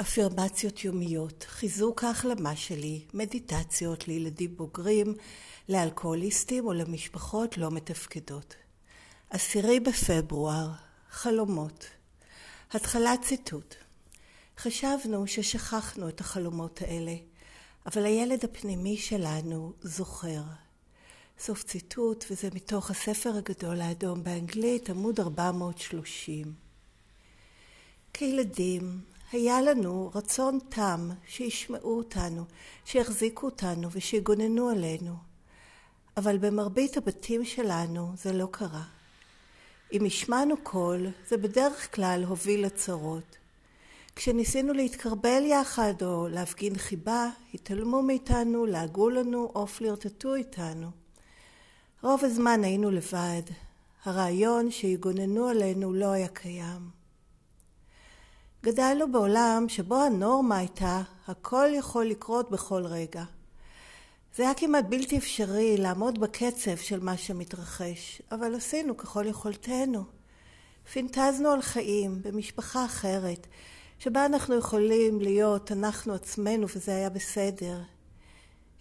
אפירמציות יומיות, חיזוק ההחלמה שלי, מדיטציות לילדים בוגרים, לאלכוהוליסטים או למשפחות לא מתפקדות. עשירי בפברואר, חלומות. התחלת ציטוט. חשבנו ששכחנו את החלומות האלה, אבל הילד הפנימי שלנו זוכר. סוף ציטוט, וזה מתוך הספר הגדול האדום באנגלית, עמוד 430. כילדים, היה לנו רצון תם שישמעו אותנו, שיחזיקו אותנו ושיגוננו עלינו. אבל במרבית הבתים שלנו זה לא קרה. אם השמענו קול, זה בדרך כלל הוביל לצרות. כשניסינו להתקרבל יחד או להפגין חיבה, התעלמו מאיתנו, לעגו לנו או פלירטטו איתנו. רוב הזמן היינו לבד. הרעיון שיגוננו עלינו לא היה קיים. גדלנו בעולם שבו הנורמה הייתה הכל יכול לקרות בכל רגע. זה היה כמעט בלתי אפשרי לעמוד בקצב של מה שמתרחש, אבל עשינו ככל יכולתנו. פינטזנו על חיים במשפחה אחרת, שבה אנחנו יכולים להיות אנחנו עצמנו וזה היה בסדר.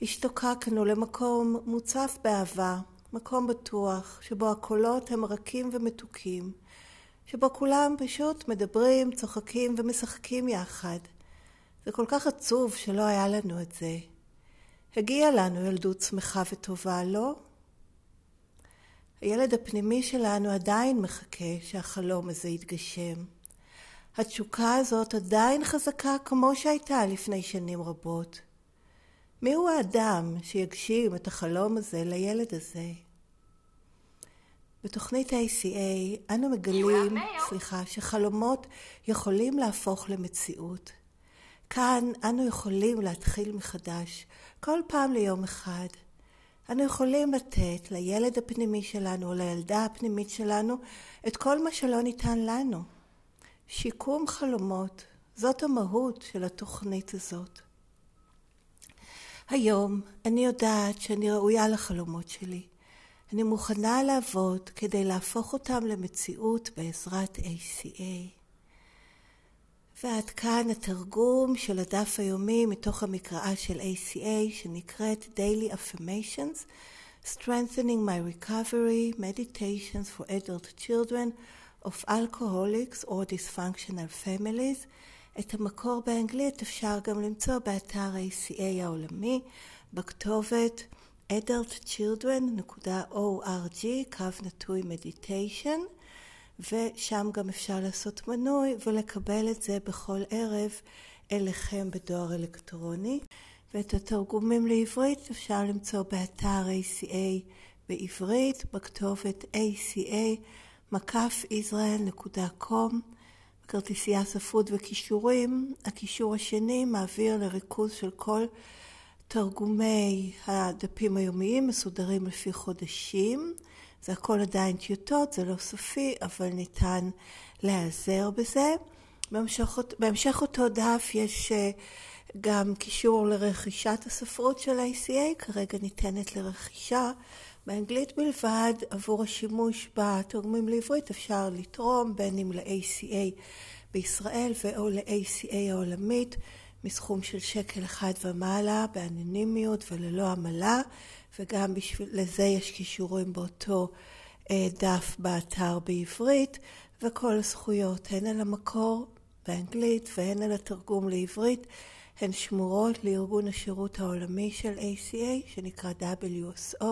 השתוקקנו למקום מוצף באהבה, מקום בטוח, שבו הקולות הם רכים ומתוקים, שבו כולם פשוט מדברים, צוחקים ומשחקים יחד. זה כל כך עצוב שלא היה לנו את זה. הגיעה לנו ילדות שמחה וטובה, לא? הילד הפנימי שלנו עדיין מחכה שהחלום הזה יתגשם. התשוקה הזאת עדיין חזקה כמו שהייתה לפני שנים רבות. מיהו האדם שיגשים את החלום הזה לילד הזה? בתוכנית ACA אנו מגלים, סליחה, שחלומות יכולים להפוך למציאות. כאן אנו יכולים להתחיל מחדש, כל פעם ליום אחד. אנו יכולים לתת לילד הפנימי שלנו או לילדה הפנימית שלנו את כל מה שלא ניתן לנו. שיקום חלומות, זאת המהות של התוכנית הזאת. היום אני יודעת שאני ראויה לחלומות שלי. אני מוכנה לעבוד כדי להפוך אותם למציאות בעזרת ACA. ועד כאן התרגום של הדף היומי מתוך המקראה של ACA שנקראת Daily Affirmations Strengthening My Recovery Meditations for Adult Children of Alcoholics or Dysfunctional Families. את המקור באנגלית אפשר גם למצוא באתר ACA העולמי בכתובת adultchildren.org, קו נטוי מדיטיישן, ושם גם אפשר לעשות מנוי ולקבל את זה בכל ערב אליכם בדואר אלקטרוני. ואת התרגומים לעברית אפשר למצוא באתר ACA בעברית, בכתובת ACA מקף ישראל.com, כרטיסייה ספרות וכישורים. הקישור השני מעביר לריכוז של כל תרגומי הדפים היומיים מסודרים לפי חודשים. זה הכל עדיין טיוטות, זה לא סופי, אבל ניתן להיעזר בזה. בהמשך, בהמשך אותו דף יש אה, גם קישור לרכישת הספרות של ה-ACA, כרגע ניתנת לרכישה. באנגלית בלבד, עבור השימוש בתרגומים לעברית אפשר לתרום בין אם ל-ACA בישראל ו/או ל-ACA העולמית. מסכום של שקל אחד ומעלה, באנונימיות וללא עמלה, וגם בשביל לזה יש קישורים באותו אה, דף באתר בעברית, וכל הזכויות, הן על המקור באנגלית והן על התרגום לעברית, הן שמורות לארגון השירות העולמי של ACA, שנקרא WSO.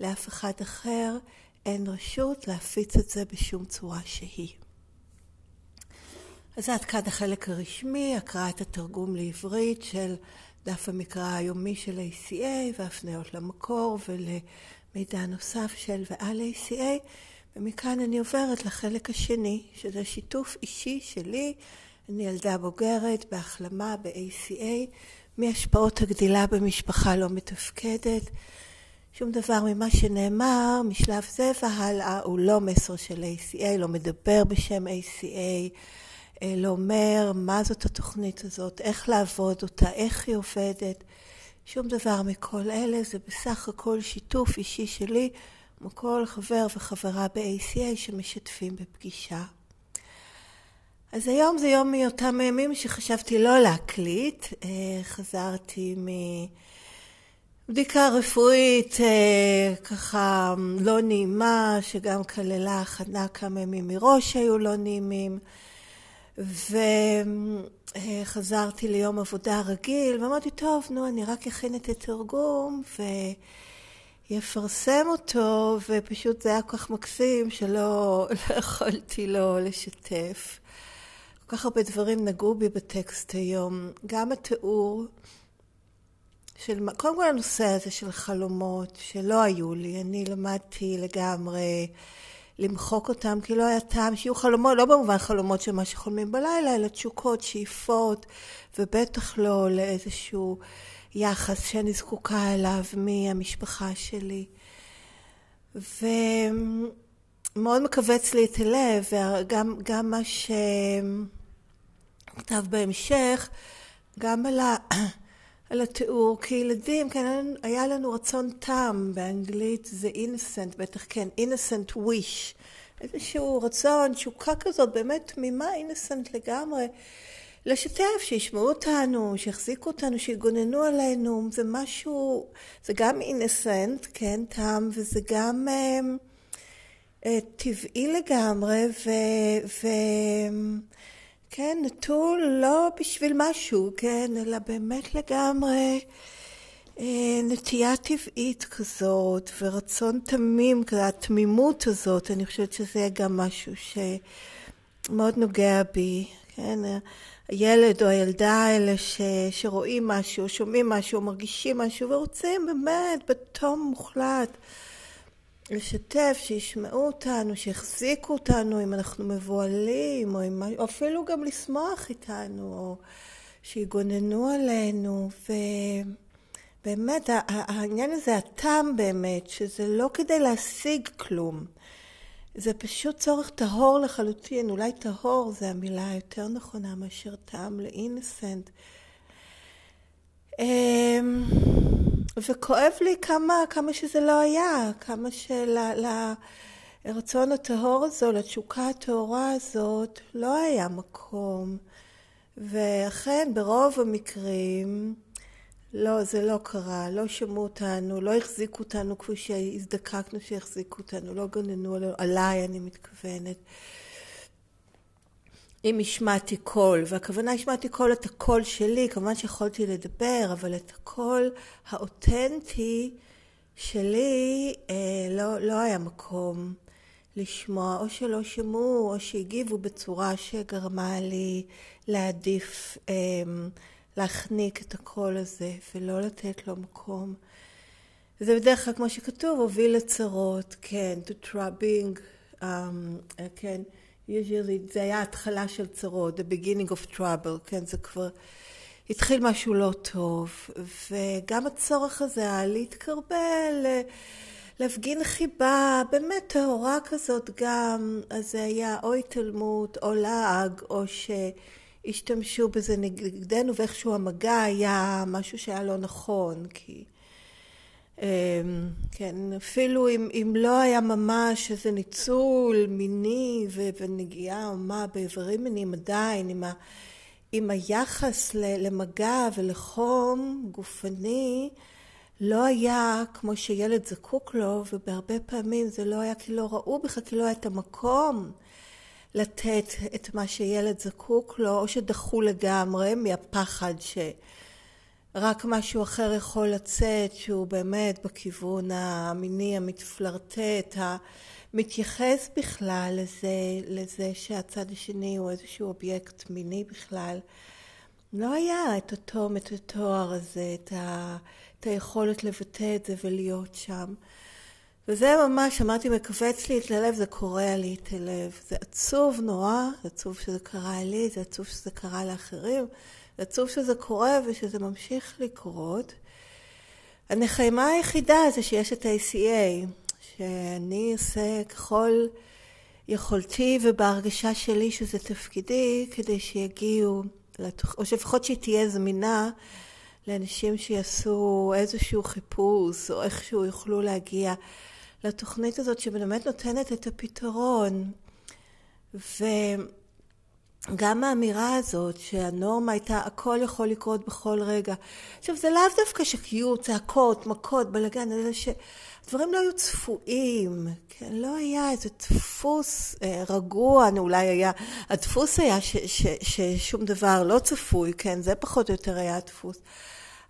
לאף אחד אחר אין רשות להפיץ את זה בשום צורה שהיא. אז עד כאן החלק הרשמי, הקראת התרגום לעברית של דף המקרא היומי של ACA והפניות למקור ולמידע נוסף של ועל ACA ומכאן אני עוברת לחלק השני, שזה שיתוף אישי שלי. אני ילדה בוגרת בהחלמה ב-ACA מהשפעות הגדילה במשפחה לא מתפקדת. שום דבר ממה שנאמר משלב זה והלאה הוא לא מסר של ACA, לא מדבר בשם ACA. לא אומר מה זאת התוכנית הזאת, איך לעבוד אותה, איך היא עובדת. שום דבר מכל אלה, זה בסך הכל שיתוף אישי שלי כמו כל חבר וחברה ב-ACA שמשתפים בפגישה. אז היום זה יום מאותם ימים שחשבתי לא להקליט. אה, חזרתי מבדיקה רפואית אה, ככה לא נעימה, שגם כללה הכנה כמה ימים מראש שהיו לא נעימים. וחזרתי ליום עבודה רגיל, ואמרתי, טוב, נו, אני רק אכין את התרגום ויפרסם אותו, ופשוט זה היה כל כך מקסים שלא לא יכולתי לא לשתף. כל כך הרבה דברים נגעו בי בטקסט היום. גם התיאור של, קודם כל הנושא הזה של חלומות, שלא היו לי. אני למדתי לגמרי למחוק אותם, כי לא היה טעם שיהיו חלומות, לא במובן חלומות של מה שחולמים בלילה, אלא תשוקות, שאיפות, ובטח לא לאיזשהו יחס שאני זקוקה אליו מהמשפחה שלי. ומאוד מכווץ לי את הלב, וגם מה ש... כתב בהמשך גם על, ה, על התיאור כילדים, כן, היה לנו רצון תם, באנגלית זה innocent, בטח כן, innocent wish, איזשהו רצון, תשוקה כזאת, באמת תמימה, innocent לגמרי, לשתף, שישמעו אותנו, שיחזיקו אותנו, שיגוננו עלינו, זה משהו, זה גם innocent, כן, תם, וזה גם אה, אה, טבעי לגמרי, ו... ו כן, נטול לא בשביל משהו, כן, אלא באמת לגמרי אה, נטייה טבעית כזאת, ורצון תמים, התמימות הזאת, אני חושבת שזה גם משהו שמאוד נוגע בי, כן, הילד או הילדה האלה ש, שרואים משהו, שומעים משהו, מרגישים משהו, ורוצים באמת בתום מוחלט. לשתף, שישמעו אותנו, שיחזיקו אותנו אם אנחנו מבוהלים, או, אם, או אפילו גם לשמוח איתנו, או שיגוננו עלינו. ובאמת, העניין הזה, הטעם באמת, שזה לא כדי להשיג כלום. זה פשוט צורך טהור לחלוטין, אולי טהור זה המילה היותר נכונה מאשר טעם לאינסנט. וכואב לי כמה, כמה שזה לא היה, כמה שלרצון הטהור הזו, לתשוקה הטהורה הזאת, לא היה מקום. ואכן, ברוב המקרים, לא, זה לא קרה, לא שמעו אותנו, לא החזיקו אותנו כפי שהזדקקנו שיחזיקו אותנו, לא גוננו עליי, אני מתכוונת. אם השמעתי קול, והכוונה השמעתי קול את הקול שלי, כמובן שיכולתי לדבר, אבל את הקול האותנטי שלי אה, לא, לא היה מקום לשמוע, או שלא שמעו, או שהגיבו בצורה שגרמה לי להעדיף אה, להחניק את הקול הזה ולא לתת לו מקום. זה בדרך כלל, כמו שכתוב, הוביל לצרות, כן, to try being, um, כן. Usually זה היה התחלה של צרות, the beginning of trouble, כן, זה כבר התחיל משהו לא טוב, וגם הצורך הזה להתקרבל, להפגין חיבה, באמת טהורה כזאת גם, אז זה היה או התעלמות או לעג, או שהשתמשו בזה נגדנו, ואיכשהו המגע היה משהו שהיה לא נכון, כי... אמ, כן, אפילו אם, אם לא היה ממש איזה ניצול מיני ונגיעה או מה באיברים מיניים עדיין, עם, ה, עם היחס למגע ולחום גופני, לא היה כמו שילד זקוק לו, ובהרבה פעמים זה לא היה כי לא ראו בכלל, כי לא היה את המקום לתת את מה שילד זקוק לו, או שדחו לגמרי מהפחד ש... רק משהו אחר יכול לצאת שהוא באמת בכיוון המיני המתפלרטט, המתייחס בכלל לזה, לזה שהצד השני הוא איזשהו אובייקט מיני בכלל. לא היה את אותו, התואר הזה, את, ה, את היכולת לבטא את זה ולהיות שם. וזה ממש, אמרתי, מכווץ לי את הלב, זה קורע לי את הלב. זה עצוב נורא, זה עצוב שזה קרה לי, זה עצוב שזה קרה לאחרים. עצוב שזה קורה ושזה ממשיך לקרות. הנחמה היחידה זה שיש את ה-ACA, שאני אעשה ככל יכולתי ובהרגשה שלי שזה תפקידי, כדי שיגיעו, לתוכ... או שלפחות שהיא תהיה זמינה לאנשים שיעשו איזשהו חיפוש, או איכשהו יוכלו להגיע לתוכנית הזאת שבאמת נותנת את הפתרון. ו... גם האמירה הזאת שהנורמה הייתה הכל יכול לקרות בכל רגע. עכשיו זה לאו דווקא שקיו צעקות, מכות, בלאגן, אלא שהדברים לא היו צפויים, כן? לא היה איזה דפוס אה, רגוע, אולי היה, הדפוס היה ש, ש, ש, ששום דבר לא צפוי, כן? זה פחות או יותר היה הדפוס.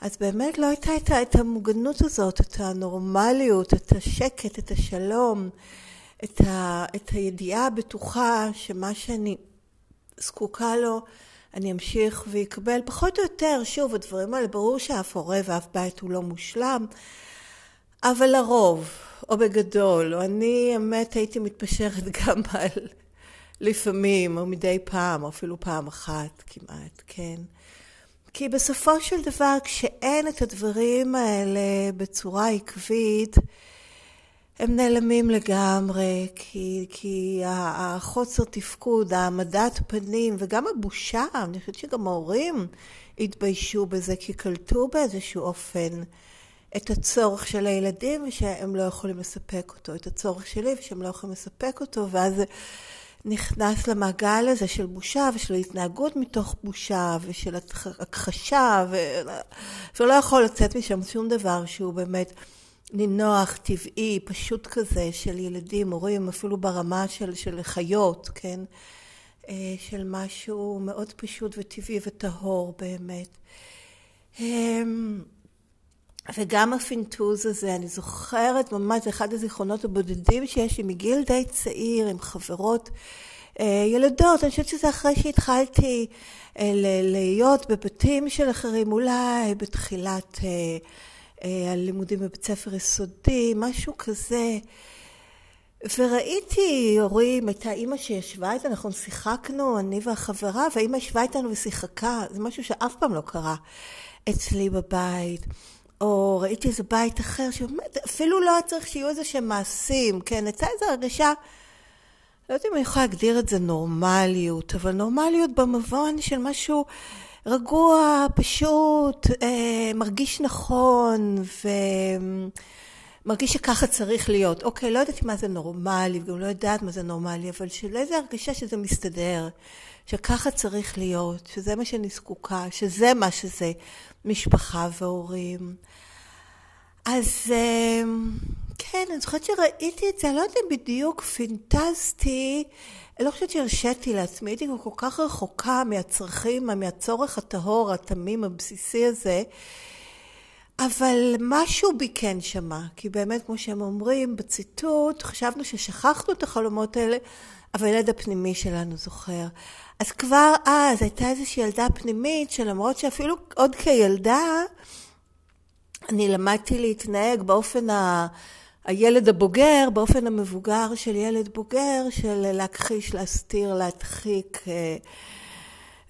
אז באמת לא הייתה את, את המוגנות הזאת, את הנורמליות, את השקט, את השלום, את, ה, את הידיעה הבטוחה שמה שאני זקוקה לו, אני אמשיך ואקבל פחות או יותר, שוב, הדברים האלה, ברור שאף הורה ואף בית הוא לא מושלם, אבל לרוב, או בגדול, או אני אמת הייתי מתפשרת גם על לפעמים, או מדי פעם, או אפילו פעם אחת כמעט, כן. כי בסופו של דבר, כשאין את הדברים האלה בצורה עקבית, הם נעלמים לגמרי, כי, כי החוסר תפקוד, העמדת פנים וגם הבושה, אני חושבת שגם ההורים התביישו בזה, כי קלטו באיזשהו אופן את הצורך של הילדים ושהם לא יכולים לספק אותו, את הצורך שלי ושהם לא יכולים לספק אותו, ואז נכנס למעגל הזה של בושה ושל התנהגות מתוך בושה ושל הכחשה, ולא יכול לצאת משם שום דבר שהוא באמת... נינוח, טבעי, פשוט כזה, של ילדים, הורים, אפילו ברמה של, של חיות, כן? אה, של משהו מאוד פשוט וטבעי וטהור באמת. אמ, וגם הפינטוז הזה, אני זוכרת ממש, זה אחד הזיכרונות הבודדים שיש לי מגיל די צעיר, עם חברות אה, ילדות, אני חושבת שזה אחרי שהתחלתי אה, להיות בבתים של אחרים, אולי בתחילת על לימודים בבית ספר יסודי, משהו כזה. וראיתי הורים, הייתה אימא שישבה איתנו, אנחנו שיחקנו, אני והחברה, והאימא ישבה איתנו ושיחקה, זה משהו שאף פעם לא קרה אצלי בבית. או ראיתי איזה בית אחר, שבאמת אפילו לא היה צריך שיהיו איזה שהם מעשים, כן? הייתה איזו הרגשה, לא יודעת אם אני יכולה להגדיר את זה נורמליות, אבל נורמליות במובן של משהו רגוע, פשוט, אה, מרגיש נכון, ומרגיש שככה צריך להיות. אוקיי, לא יודעת מה זה נורמלי, וגם לא יודעת מה זה נורמלי, אבל של איזה הרגשה שזה מסתדר, שככה צריך להיות, שזה מה שאני זקוקה, שזה מה שזה, משפחה והורים. אז אה, כן, אני זוכרת שראיתי את זה, אני לא יודעת אם בדיוק פינטזתי אני לא חושבת שהרשיתי לעצמי, הייתי כל כך רחוקה מהצרכים, מהצורך הטהור, התמים, הבסיסי הזה, אבל משהו בי כן שמע, כי באמת, כמו שהם אומרים בציטוט, חשבנו ששכחנו את החלומות האלה, אבל הילד הפנימי שלנו זוכר. אז כבר אז הייתה איזושהי ילדה פנימית, שלמרות שאפילו עוד כילדה, אני למדתי להתנהג באופן ה... הילד הבוגר באופן המבוגר של ילד בוגר, של להכחיש, להסתיר, להדחיק, אה,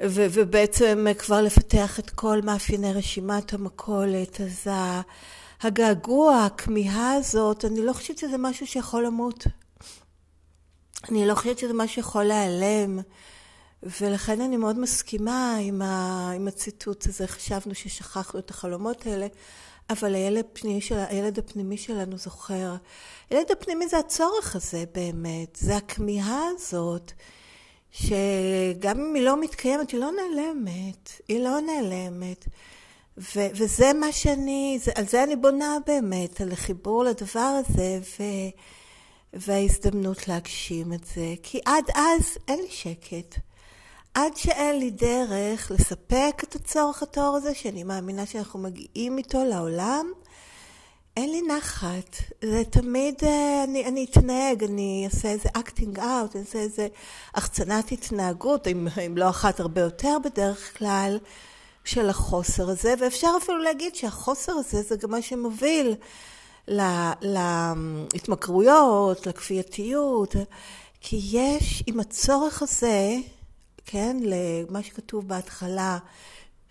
ו- ובעצם כבר לפתח את כל מאפייני רשימת המכולת. אז הגעגוע, הכמיהה הזאת, אני לא חושבת שזה משהו שיכול למות. אני לא חושבת שזה משהו שיכול להיעלם. ולכן אני מאוד מסכימה עם, ה, עם הציטוט הזה, חשבנו ששכחנו את החלומות האלה, אבל הילד, הפנימי של, הילד הפנימי שלנו זוכר. הילד הפנימי זה הצורך הזה באמת, זה הכמיהה הזאת, שגם אם היא לא מתקיימת, היא לא נעלמת, היא לא נעלמת. ו- וזה מה שאני, זה, על זה אני בונה באמת, על החיבור לדבר הזה, ו- וההזדמנות להגשים את זה. כי עד אז אין לי שקט. עד שאין לי דרך לספק את הצורך הטהור הזה, שאני מאמינה שאנחנו מגיעים איתו לעולם, אין לי נחת. זה תמיד, אה, אני, אני אתנהג, אני אעשה איזה acting out, אני אעשה איזה החצנת התנהגות, אם, אם לא אחת הרבה יותר בדרך כלל, של החוסר הזה, ואפשר אפילו להגיד שהחוסר הזה זה גם מה שמוביל להתמכרויות, לכפייתיות, כי יש עם הצורך הזה, כן, למה שכתוב בהתחלה,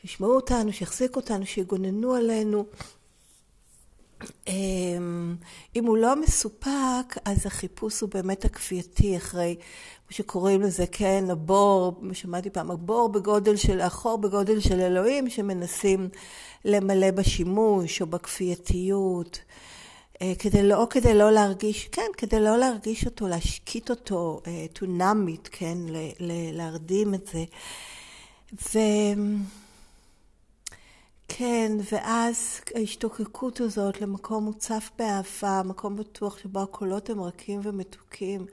שישמעו אותנו, שיחזיקו אותנו, שיגוננו עלינו. אמ, אם הוא לא מסופק, אז החיפוש הוא באמת הכפייתי אחרי, כמו שקוראים לזה, כן, הבור, שמעתי פעם, הבור בגודל של, החור בגודל של אלוהים, שמנסים למלא בשימוש או בכפייתיות. אה, כדי לא, כדי לא להרגיש, כן, כדי לא להרגיש אותו, להשקיט אותו, to numb it, כן, ל, ל, להרדים את זה. ו... כן, ואז ההשתוקקות הזאת למקום מוצף באהבה, מקום בטוח שבו הקולות הם רכים ומתוקים.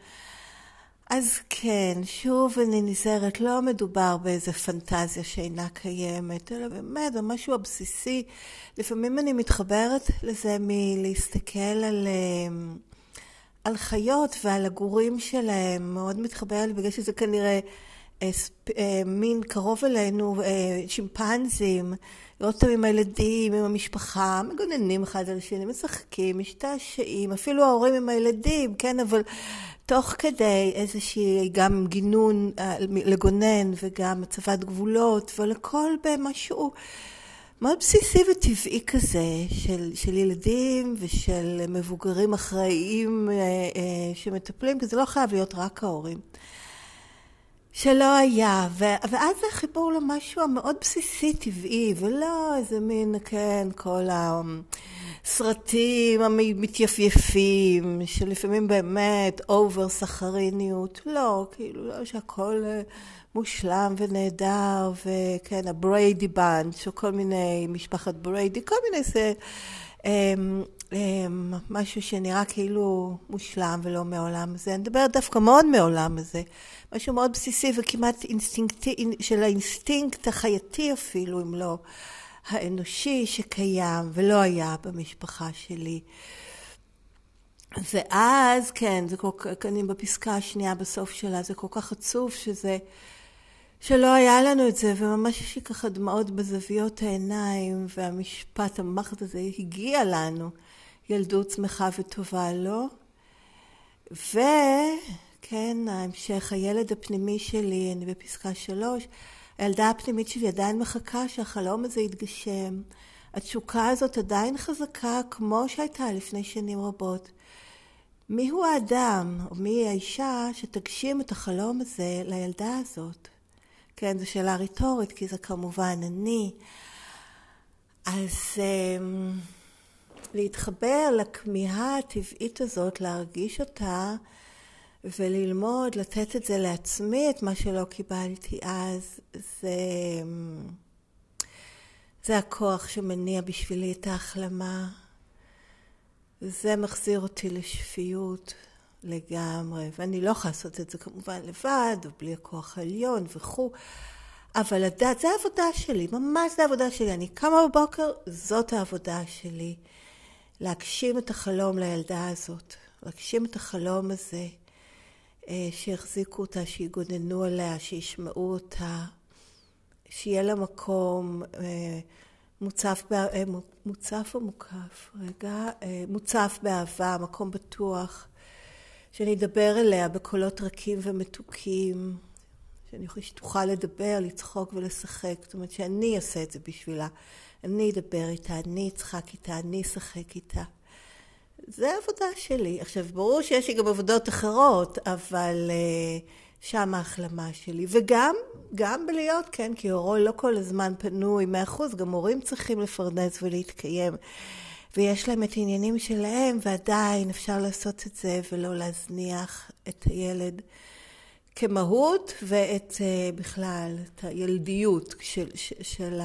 אז כן, שוב אני נזהרת, לא מדובר באיזה פנטזיה שאינה קיימת, אלא באמת במשהו הבסיסי. לפעמים אני מתחברת לזה מלהסתכל על, אה, על חיות ועל הגורים שלהם, מאוד מתחברת בגלל שזה כנראה אה, אה, מין קרוב אלינו, שימפנזים. לראות אותם עם הילדים, עם המשפחה, מגוננים אחד על השני, משחקים, משתעשעים, אפילו ההורים עם הילדים, כן, אבל תוך כדי איזושהי גם גינון אה, לגונן וגם הצבת גבולות, ולכל במשהו מאוד בסיסי וטבעי כזה של, של ילדים ושל מבוגרים אחראיים אה, אה, שמטפלים, כי זה לא חייב להיות רק ההורים. שלא היה, ו- ואז זה חיבור למשהו המאוד בסיסי, טבעי, ולא איזה מין, כן, כל הסרטים המתייפייפים, שלפעמים באמת over סכריניות, לא, כאילו, לא שהכל אה, מושלם ונהדר, וכן, ה Brady Bunch, או כל מיני, משפחת בריידי, כל מיני זה... אמ, משהו שנראה כאילו מושלם ולא מעולם הזה. אני מדברת דווקא מאוד מעולם הזה. משהו מאוד בסיסי וכמעט אינסטינקטי, של האינסטינקט החייתי אפילו, אם לא האנושי שקיים ולא היה במשפחה שלי. ואז, כן, זה כל כך, אני בפסקה השנייה בסוף שלה, זה כל כך עצוב שזה, שלא היה לנו את זה, וממש יש לי ככה דמעות בזוויות העיניים, והמשפט המחד הזה הגיע לנו. ילדות שמחה וטובה, לא? וכן, ההמשך, הילד הפנימי שלי, אני בפסקה שלוש, הילדה הפנימית שלי עדיין מחכה שהחלום הזה יתגשם. התשוקה הזאת עדיין חזקה כמו שהייתה לפני שנים רבות. מי הוא האדם, או מי האישה, שתגשים את החלום הזה לילדה הזאת? כן, זו שאלה רטורית, כי זה כמובן אני. אז... אמ, להתחבר לכמיהה הטבעית הזאת, להרגיש אותה וללמוד, לתת את זה לעצמי, את מה שלא קיבלתי אז, זה, זה הכוח שמניע בשבילי את ההחלמה. זה מחזיר אותי לשפיות לגמרי, ואני לא יכולה לעשות את זה כמובן לבד, או בלי הכוח העליון וכו', אבל לדעת, זה העבודה שלי, ממש זה העבודה שלי. אני קמה בבוקר, זאת העבודה שלי. להגשים את החלום לילדה הזאת, להגשים את החלום הזה, אה, שיחזיקו אותה, שיגוננו עליה, שישמעו אותה, שיהיה לה מקום אה, מוצף, אה, מוצף או מוקף? רגע, מוצף באהבה, מקום בטוח, שאני אדבר אליה בקולות רכים ומתוקים, שאני שתוכל לדבר, לצחוק ולשחק, זאת אומרת שאני אעשה את זה בשבילה. אני אדבר איתה, אני אצחק איתה, אני אשחק איתה. זה העבודה שלי. עכשיו, ברור שיש לי גם עבודות אחרות, אבל uh, שם ההחלמה שלי. וגם, גם בלהיות, כן, כי הורו לא כל הזמן פנוי, מאה אחוז, גם הורים צריכים לפרנס ולהתקיים. ויש להם את העניינים שלהם, ועדיין אפשר לעשות את זה ולא להזניח את הילד כמהות ואת uh, בכלל, את הילדיות של, של, של,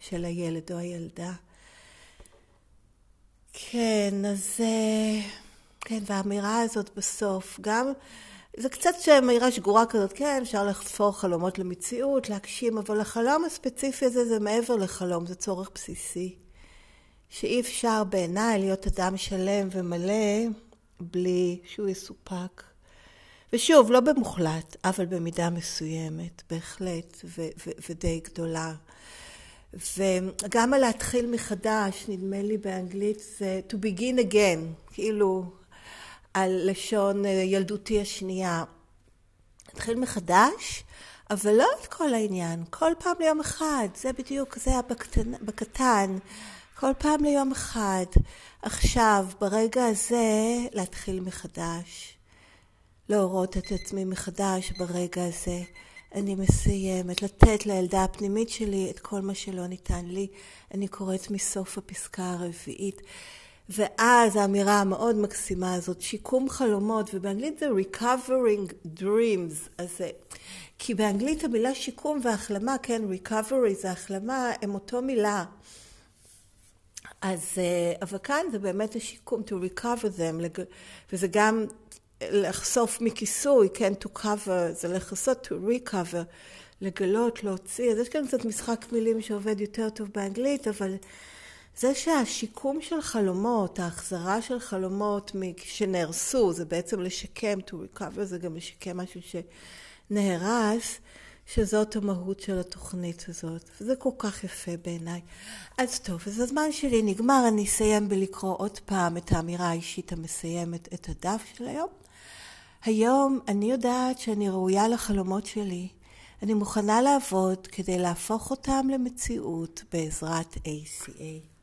של הילד או הילדה. כן, אז... אה, כן, והאמירה הזאת בסוף, גם... זה קצת אמירה שגורה כזאת, כן, אפשר לחפור חלומות למציאות, להגשים, אבל החלום הספציפי הזה זה מעבר לחלום, זה צורך בסיסי. שאי אפשר בעיניי להיות אדם שלם ומלא בלי שהוא יסופק. ושוב, לא במוחלט, אבל במידה מסוימת, בהחלט, ו- ו- ודי גדולה. וגם על להתחיל מחדש, נדמה לי באנגלית זה to begin again, כאילו על לשון אה, ילדותי השנייה. להתחיל מחדש, אבל לא את כל העניין, כל פעם ליום אחד, זה בדיוק, זה היה בקטן, בקטן, כל פעם ליום אחד. עכשיו, ברגע הזה, להתחיל מחדש. להורות את עצמי מחדש ברגע הזה. אני מסיימת, לתת לילדה הפנימית שלי את כל מה שלא ניתן לי. אני קוראת מסוף הפסקה הרביעית. ואז האמירה המאוד מקסימה הזאת, שיקום חלומות, ובאנגלית זה recovering dreams, אז זה, כי באנגלית המילה שיקום והחלמה, כן, recovery זה החלמה, הם אותו מילה. אז, אה, אבל כאן זה באמת השיקום, to recover them, וזה גם לחשוף מכיסוי, כן, to cover, זה לכסות, to recover, לגלות, להוציא, אז יש כאן קצת משחק מילים שעובד יותר טוב באנגלית, אבל זה שהשיקום של חלומות, ההחזרה של חלומות שנהרסו, זה בעצם לשקם, to recover זה גם לשקם משהו שנהרס, שזאת המהות של התוכנית הזאת, וזה כל כך יפה בעיניי. אז טוב, אז הזמן שלי נגמר, אני אסיים בלקרוא עוד פעם את האמירה האישית המסיימת את הדף של היום. היום אני יודעת שאני ראויה לחלומות שלי. אני מוכנה לעבוד כדי להפוך אותם למציאות בעזרת ACA.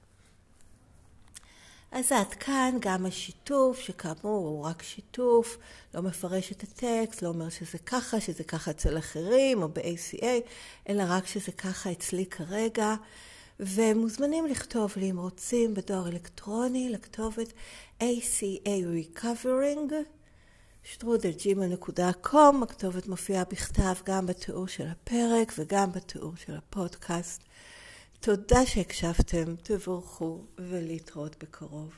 אז עד כאן גם השיתוף, שכאמור הוא רק שיתוף, לא מפרש את הטקסט, לא אומר שזה ככה, שזה ככה אצל אחרים או ב-ACA, אלא רק שזה ככה אצלי כרגע. ומוזמנים לכתוב לי אם רוצים בדואר אלקטרוני לכתובת ACA Recovering שטרודלג'ימל.קום, הכתובת מופיעה בכתב גם בתיאור של הפרק וגם בתיאור של הפודקאסט. תודה שהקשבתם, תבורכו ולהתראות בקרוב.